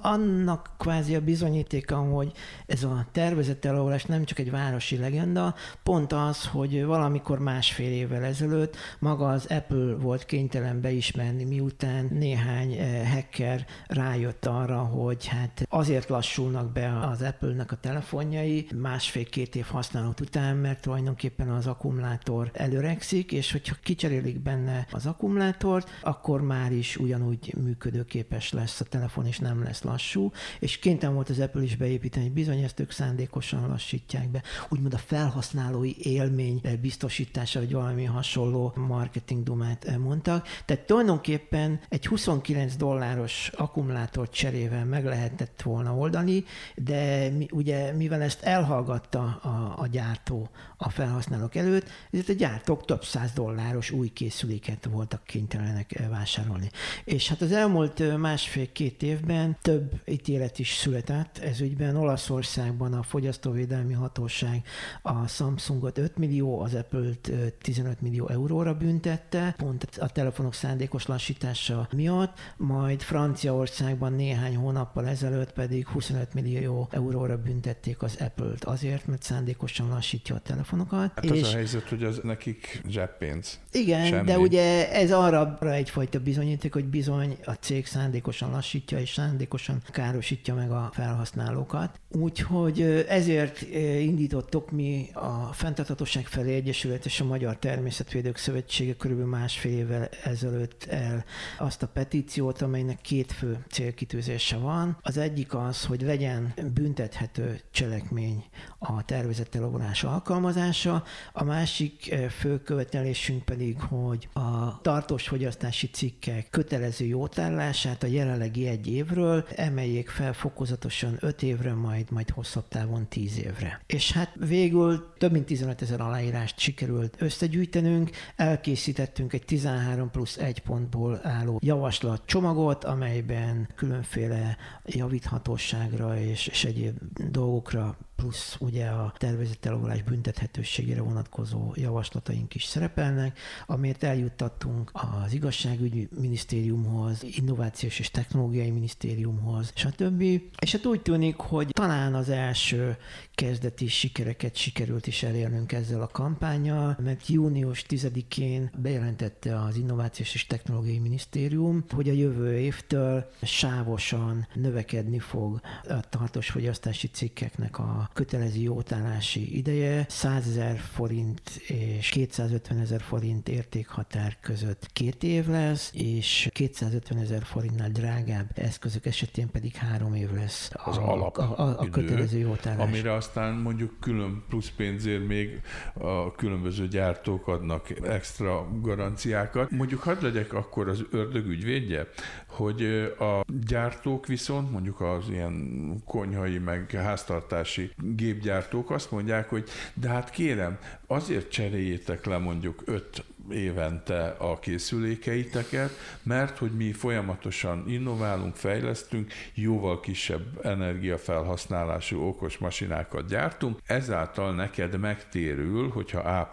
annak kvázi a bizonyítéka, hogy ez a tervezett elavulás nem csak egy városi legenda, pont az, hogy valamikor másfél évvel ezelőtt maga az Apple volt kénytelen be is ismerni, miután néhány eh, hacker rájött arra, hogy hát azért lassulnak be az Apple-nek a telefonjai másfél-két év használat után, mert tulajdonképpen az akkumulátor előregszik, és hogyha kicserélik benne az akkumulátort, akkor már is ugyanúgy működőképes lesz a telefon, és nem lesz lassú, és kénytelen volt az Apple is beépíteni, hogy bizony ezt ők szándékosan lassítják be. Úgymond a felhasználói élmény biztosítása, vagy valami hasonló marketing dumát eh, mondtak. Tehát tulajdonképpen egy 29 dolláros akkumulátor cserével meg lehetett volna oldani, de mi, ugye mivel ezt elhallgatta a, a gyártó a felhasználók előtt, ezért a gyártók több száz dolláros új készüléket voltak kénytelenek eh, vásárolni. És hát az elmúlt másfél-két évben több ítélet is született ez ügyben. Olaszországban a Fogyasztóvédelmi Hatóság a Samsungot 5 millió, az Apple-t 15 millió euróra büntette, pont a telefonok szándékos lassítása miatt, majd Franciaországban néhány hónappal ezelőtt pedig 25 millió euróra büntették az Apple-t azért, mert szándékosan lassítja a telefonokat. Hát és az a helyzet, hogy az nekik zseppénz. Igen, Semmi. de ugye ez arra egyfajta bizonyíték, hogy bizony a cég szándékosan lassítja és szándékosan károsítja meg a felhasználókat. Úgyhogy ezért indítottuk mi a Fenntarthatóság felé Egyesület és a Magyar Természetvédők Szövetsége körülbelül másfél évvel ezelőtt küldött el azt a petíciót, amelynek két fő célkitűzése van. Az egyik az, hogy legyen büntethető cselekmény a tervezett elavulás alkalmazása, a másik fő követelésünk pedig, hogy a tartós fogyasztási cikkek kötelező jótállását a jelenlegi egy évről emeljék fel fokozatosan öt évre, majd, majd hosszabb távon tíz évre. És hát végül több mint 15 ezer aláírást sikerült összegyűjtenünk, elkészítettünk egy 13 plusz 1 pontból álló javaslat csomagot, amelyben különféle javíthatóságra és, és egyéb dolgokra plusz ugye a tervezett elavulás büntethetőségére vonatkozó javaslataink is szerepelnek, amért eljuttattunk az igazságügyi minisztériumhoz, innovációs és technológiai minisztériumhoz, stb. És hát úgy tűnik, hogy talán az első kezdeti sikereket sikerült is elérnünk ezzel a kampányjal, mert június 10-én bejelentette az Innovációs és Technológiai Minisztérium, hogy a jövő évtől sávosan növekedni fog a tartós fogyasztási cikkeknek a kötelező jótállási ideje 100 ezer forint és 250 ezer forint értékhatár között két év lesz, és 250 ezer forintnál drágább eszközök esetén pedig három év lesz az a, alap a, a, a kötelező jótállás. Amire aztán mondjuk külön plusz pénzért még a különböző gyártók adnak extra garanciákat. Mondjuk hadd legyek akkor az ördög ügyvédje, hogy a gyártók viszont, mondjuk az ilyen konyhai meg háztartási gépgyártók azt mondják, hogy de hát kérem, azért cseréljétek le mondjuk öt évente a készülékeiteket, mert hogy mi folyamatosan innoválunk, fejlesztünk, jóval kisebb energiafelhasználású okos masinákat gyártunk, ezáltal neked megtérül, hogyha A++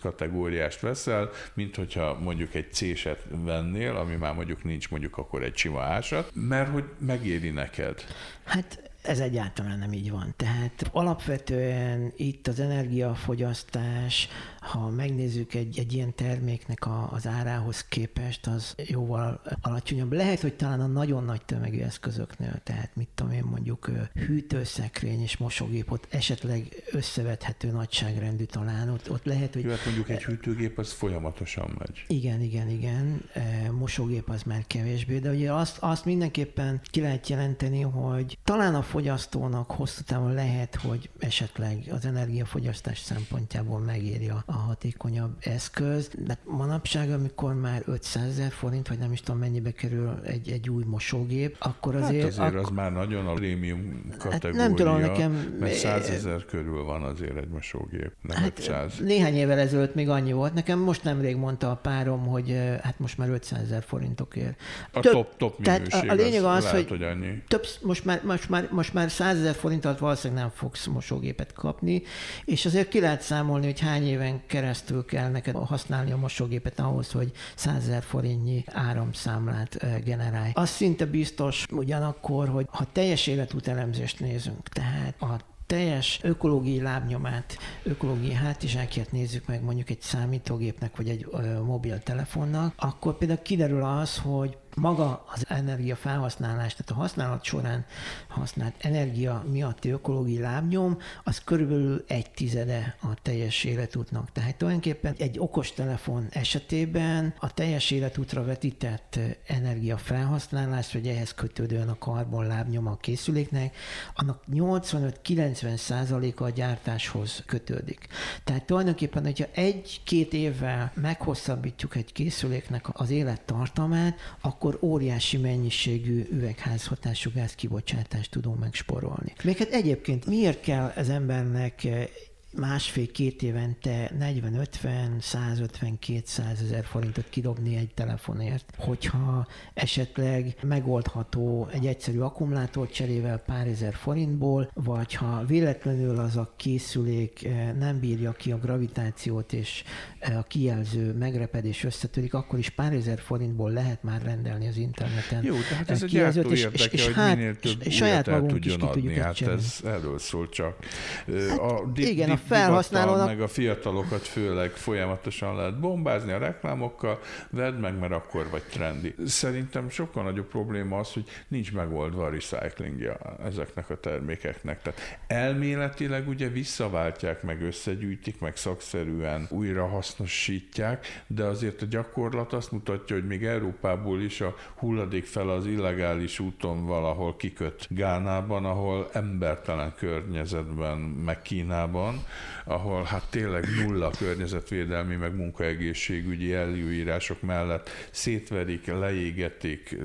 kategóriást veszel, mint hogyha mondjuk egy C-set vennél, ami már mondjuk nincs mondjuk akkor egy sima ásat, mert hogy megéri neked. Hát ez egyáltalán nem így van. Tehát alapvetően itt az energiafogyasztás, ha megnézzük egy, egy ilyen terméknek a, az árához képest, az jóval alacsonyabb. Lehet, hogy talán a nagyon nagy tömegű eszközöknél, tehát mit tudom én mondjuk hűtőszekrény és mosógép, ott esetleg összevethető nagyságrendű talán. Ott, ott lehet, hogy... Jó, hát mondjuk egy hűtőgép az folyamatosan megy. Igen, igen, igen. Mosógép az már kevésbé, de ugye azt, azt mindenképpen ki lehet jelenteni, hogy talán a fogyasztónak hosszú távon lehet, hogy esetleg az energiafogyasztás szempontjából megéri a, a hatékonyabb eszköz, de manapság, amikor már 500 ezer forint, vagy nem is tudom mennyibe kerül egy, egy új mosógép, akkor azért... Hát azért ak- az már nagyon a prémium kategória, hát nem tudom, nekem... mert 100 ezer körül van azért egy mosógép, nem hát 500. Néhány évvel ezelőtt még annyi volt. Nekem most nemrég mondta a párom, hogy hát most már 500 ezer forintokért. A több, top, top minőség, tehát a, a lényeg az, az lehet, hogy, hogy annyi. Több, most, már, most, már, most már 100 ezer forint alatt valószínűleg nem fogsz mosógépet kapni, és azért ki lehet számolni, hogy hány éven keresztül kell neked használni a mosógépet ahhoz, hogy 100 ezer forintnyi áramszámlát generálj. Az szinte biztos ugyanakkor, hogy ha teljes életútelemzést nézünk, tehát a teljes ökológiai lábnyomát, ökológiai hátizsákját nézzük meg mondjuk egy számítógépnek vagy egy mobiltelefonnak, akkor például kiderül az, hogy maga az energia felhasználás, tehát a használat során használt energia miatti ökológiai lábnyom, az körülbelül egy tizede a teljes életútnak. Tehát tulajdonképpen egy okostelefon esetében a teljes életútra vetített energia felhasználás, vagy ehhez kötődően a karbon lábnyom a készüléknek, annak 85-90 százaléka a gyártáshoz kötődik. Tehát tulajdonképpen, hogyha egy-két évvel meghosszabbítjuk egy készüléknek az élettartamát, akkor akkor óriási mennyiségű üvegházhatású gáz kibocsátást tudunk megsporolni. Még hát egyébként miért kell az embernek másfél-két évente 40-50, 150-200 ezer forintot kidobni egy telefonért, hogyha esetleg megoldható egy egyszerű akkumulátor cserével pár ezer forintból, vagy ha véletlenül az a készülék eh, nem bírja ki a gravitációt, és eh, a kijelző megrepedés összetörik, akkor is pár ezer forintból lehet már rendelni az interneten. Jó, tehát ez a gyártó és, érdeke, és, hogy hát, minél több saját magunk tudjon is adni, hát ez erről szól csak. Hát, a, igen, a felhasználónak... meg a fiatalokat főleg folyamatosan lehet bombázni a reklámokkal, vedd meg, mert akkor vagy trendi. Szerintem sokkal nagyobb probléma az, hogy nincs megoldva a recyclingja ezeknek a termékeknek. Tehát elméletileg ugye visszaváltják, meg összegyűjtik, meg szakszerűen újra hasznosítják, de azért a gyakorlat azt mutatja, hogy még Európából is a hulladék fel az illegális úton valahol kiköt Gánában, ahol embertelen környezetben, meg Kínában, ahol hát tényleg nulla környezetvédelmi, meg munkaegészségügyi előírások mellett szétverik, leégetik,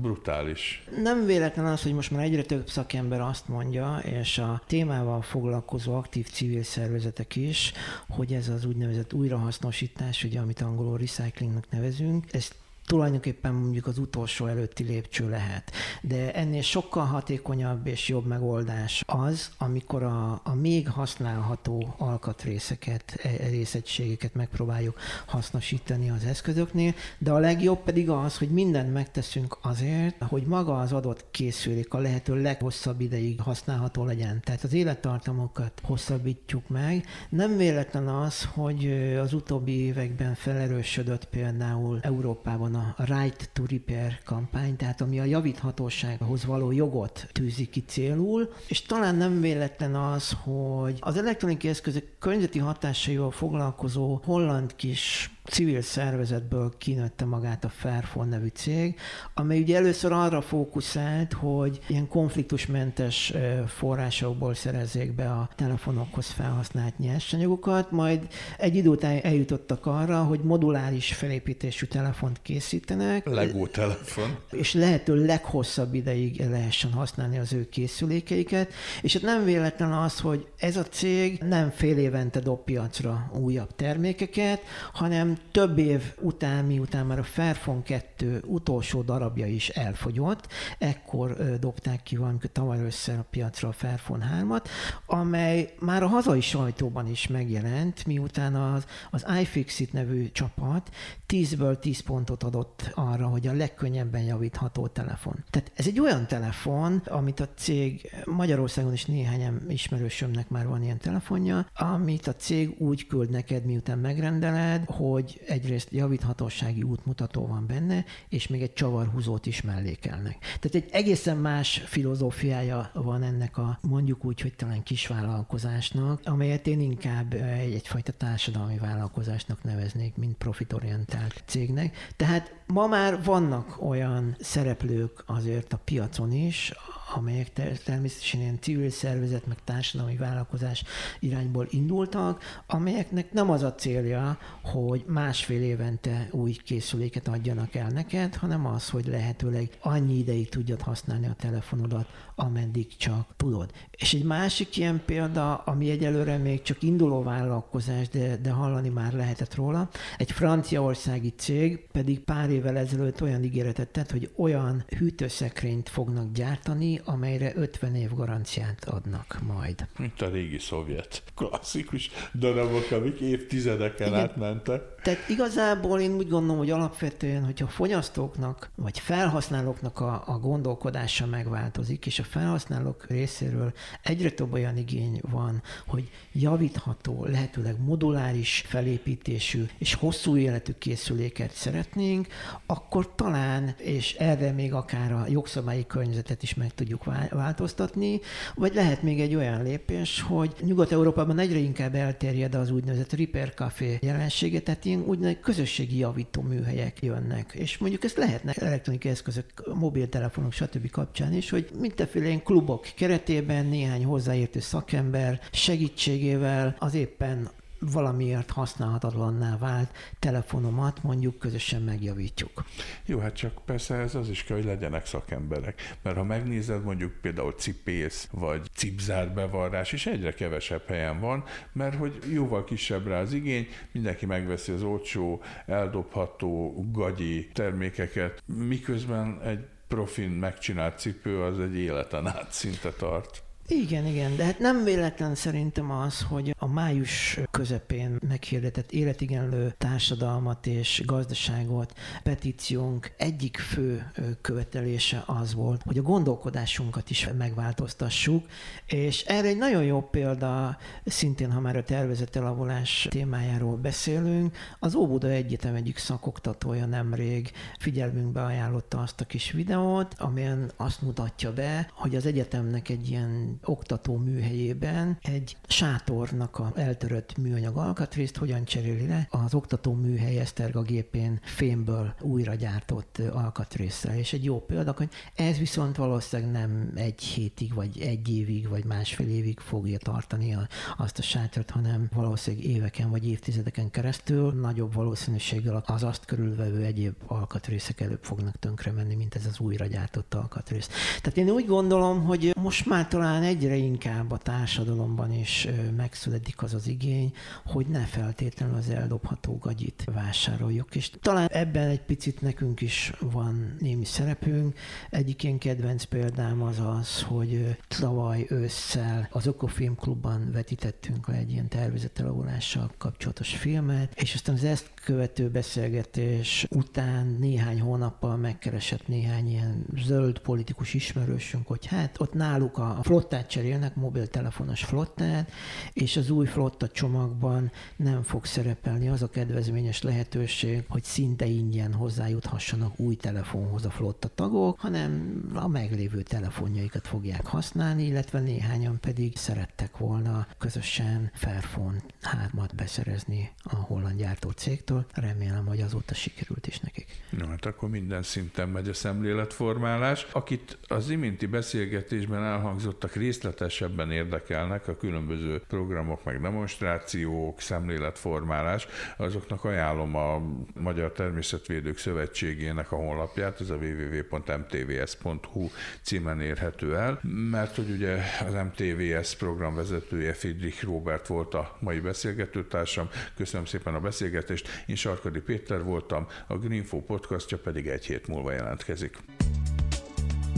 brutális. Nem véletlen az, hogy most már egyre több szakember azt mondja, és a témával foglalkozó aktív civil szervezetek is, hogy ez az úgynevezett újrahasznosítás, ugye, amit angolul recyclingnak nevezünk, ezt tulajdonképpen mondjuk az utolsó előtti lépcső lehet. De ennél sokkal hatékonyabb és jobb megoldás az, amikor a, a még használható alkatrészeket, e, részegységeket megpróbáljuk hasznosítani az eszközöknél, de a legjobb pedig az, hogy mindent megteszünk azért, hogy maga az adott készülék a lehető leghosszabb ideig használható legyen. Tehát az élettartamokat hosszabbítjuk meg. Nem véletlen az, hogy az utóbbi években felerősödött például Európában a Right to Repair kampány, tehát ami a javíthatósághoz való jogot tűzi ki célul, és talán nem véletlen az, hogy az elektronikai eszközök környezeti hatásaival foglalkozó holland kis civil szervezetből kinőtte magát a Fairphone nevű cég, amely ugye először arra fókuszált, hogy ilyen konfliktusmentes forrásokból szerezzék be a telefonokhoz felhasznált nyersanyagokat, majd egy idő után eljutottak arra, hogy moduláris felépítésű telefont készítenek. Lego telefon. És lehető leghosszabb ideig lehessen használni az ő készülékeiket, és hát nem véletlen az, hogy ez a cég nem fél évente dob piacra újabb termékeket, hanem több év után, miután már a Fairphone 2 utolsó darabja is elfogyott, ekkor dobták ki valamikor tavaly össze a piacra a Fairphone 3-at, amely már a hazai sajtóban is megjelent, miután az, az iFixit nevű csapat 10-ből 10 pontot adott arra, hogy a legkönnyebben javítható telefon. Tehát ez egy olyan telefon, amit a cég Magyarországon is néhány ismerősömnek már van ilyen telefonja, amit a cég úgy küld neked, miután megrendeled, hogy egyrészt javíthatósági útmutató van benne, és még egy csavarhúzót is mellékelnek. Tehát egy egészen más filozófiája van ennek a mondjuk úgy, hogy talán kisvállalkozásnak, amelyet én inkább egy, egyfajta társadalmi vállalkozásnak neveznék, mint profitorientált cégnek. Tehát ma már vannak olyan szereplők azért a piacon is, amelyek természetesen ilyen civil szervezet, meg társadalmi vállalkozás irányból indultak, amelyeknek nem az a célja, hogy másfél évente új készüléket adjanak el neked, hanem az, hogy lehetőleg annyi ideig tudjad használni a telefonodat, ameddig csak tudod. És egy másik ilyen példa, ami egyelőre még csak induló vállalkozás, de, de hallani már lehetett róla, egy franciaországi cég pedig pár évvel ezelőtt olyan ígéretet tett, hogy olyan hűtőszekrényt fognak gyártani, amelyre 50 év garanciát adnak majd. Mint a régi szovjet klasszikus darabok, amik évtizedeken átmentek. Tehát igazából én úgy gondolom, hogy alapvetően, hogyha a fogyasztóknak vagy felhasználóknak a, a gondolkodása megváltozik, és a felhasználók részéről egyre több olyan igény van, hogy javítható, lehetőleg moduláris felépítésű és hosszú életű készüléket szeretnénk, akkor talán, és erre még akár a jogszabályi környezetet is meg tudjuk változtatni, vagy lehet még egy olyan lépés, hogy Nyugat-Európában egyre inkább elterjed az úgynevezett repair café jelensége, tehát ilyen úgynevezett közösségi javító műhelyek jönnek. És mondjuk ezt lehetne elektronikai eszközök, mobiltelefonok, stb. kapcsán is, hogy mindenféle ilyen klubok keretében néhány hozzáértő szakember segítségével az éppen valamiért használhatatlanná vált telefonomat mondjuk közösen megjavítjuk. Jó, hát csak persze ez az is kell, hogy legyenek szakemberek. Mert ha megnézed mondjuk például cipész vagy cipzár bevarrás is egyre kevesebb helyen van, mert hogy jóval kisebb rá az igény, mindenki megveszi az olcsó, eldobható, gagyi termékeket, miközben egy profin megcsinált cipő az egy életen át szinte tart. Igen, igen, de hát nem véletlen szerintem az, hogy a május közepén meghirdetett életigenlő társadalmat és gazdaságot petíciónk egyik fő követelése az volt, hogy a gondolkodásunkat is megváltoztassuk, és erre egy nagyon jó példa, szintén ha már a tervezett elavulás témájáról beszélünk, az Óbuda Egyetem egyik szakoktatója nemrég figyelmünkbe ajánlotta azt a kis videót, amelyen azt mutatja be, hogy az egyetemnek egy ilyen oktató műhelyében egy sátornak a eltörött műanyag alkatrészt hogyan cseréli le az oktató műhely Eszterga gépén fémből újra gyártott alkatrészre. És egy jó példa, hogy ez viszont valószínűleg nem egy hétig, vagy egy évig, vagy másfél évig fogja tartani a, azt a sátrat, hanem valószínűleg éveken vagy évtizedeken keresztül nagyobb valószínűséggel az azt körülvevő egyéb alkatrészek előbb fognak tönkre menni, mint ez az újra gyártott alkatrész. Tehát én úgy gondolom, hogy most már talán egyre inkább a társadalomban is megszületik az az igény, hogy ne feltétlenül az eldobható gagyit vásároljuk. És talán ebben egy picit nekünk is van némi szerepünk. Egyik ilyen kedvenc példám az az, hogy tavaly ősszel az Ökofilm Klubban vetítettünk le egy ilyen tervezetelavulással kapcsolatos filmet, és aztán az ezt követő beszélgetés után néhány hónappal megkeresett néhány ilyen zöld politikus ismerősünk, hogy hát ott náluk a flottát cserélnek, mobiltelefonos flottát, és az új flotta csomagban nem fog szerepelni az a kedvezményes lehetőség, hogy szinte ingyen hozzájuthassanak új telefonhoz a flotta tagok, hanem a meglévő telefonjaikat fogják használni, illetve néhányan pedig szerettek volna közösen Fairphone 3-at beszerezni a holland gyártó cégtől. Remélem, hogy azóta sikerült is nekik. Na hát akkor minden szinten megy a szemléletformálás. Akit az iminti beszélgetésben elhangzottak részletesebben érdekelnek a különböző programok, meg demonstrációk, szemléletformálás, azoknak ajánlom a Magyar Természetvédők Szövetségének a honlapját, ez a www.mtvs.hu címen érhető el, mert hogy ugye az MTVS programvezetője Friedrich Robert volt a mai beszélgetőtársam. Köszönöm szépen a beszélgetést. Én Sarkadi Péter voltam, a Greenfo podcastja pedig egy hét múlva jelentkezik.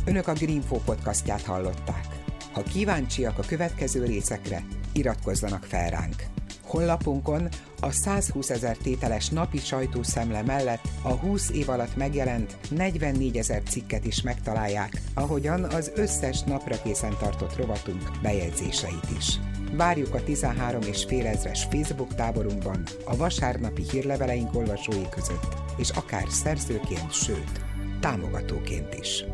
Önök a Greenfo podcastját hallották. Ha kíváncsiak a következő részekre, iratkozzanak fel ránk. Honlapunkon a 120 ezer tételes napi sajtószemle mellett a 20 év alatt megjelent 44 ezer cikket is megtalálják, ahogyan az összes napra készen tartott rovatunk bejegyzéseit is. Várjuk a 13 és fél ezres Facebook táborunkban, a vasárnapi hírleveleink olvasói között, és akár szerzőként, sőt, támogatóként is.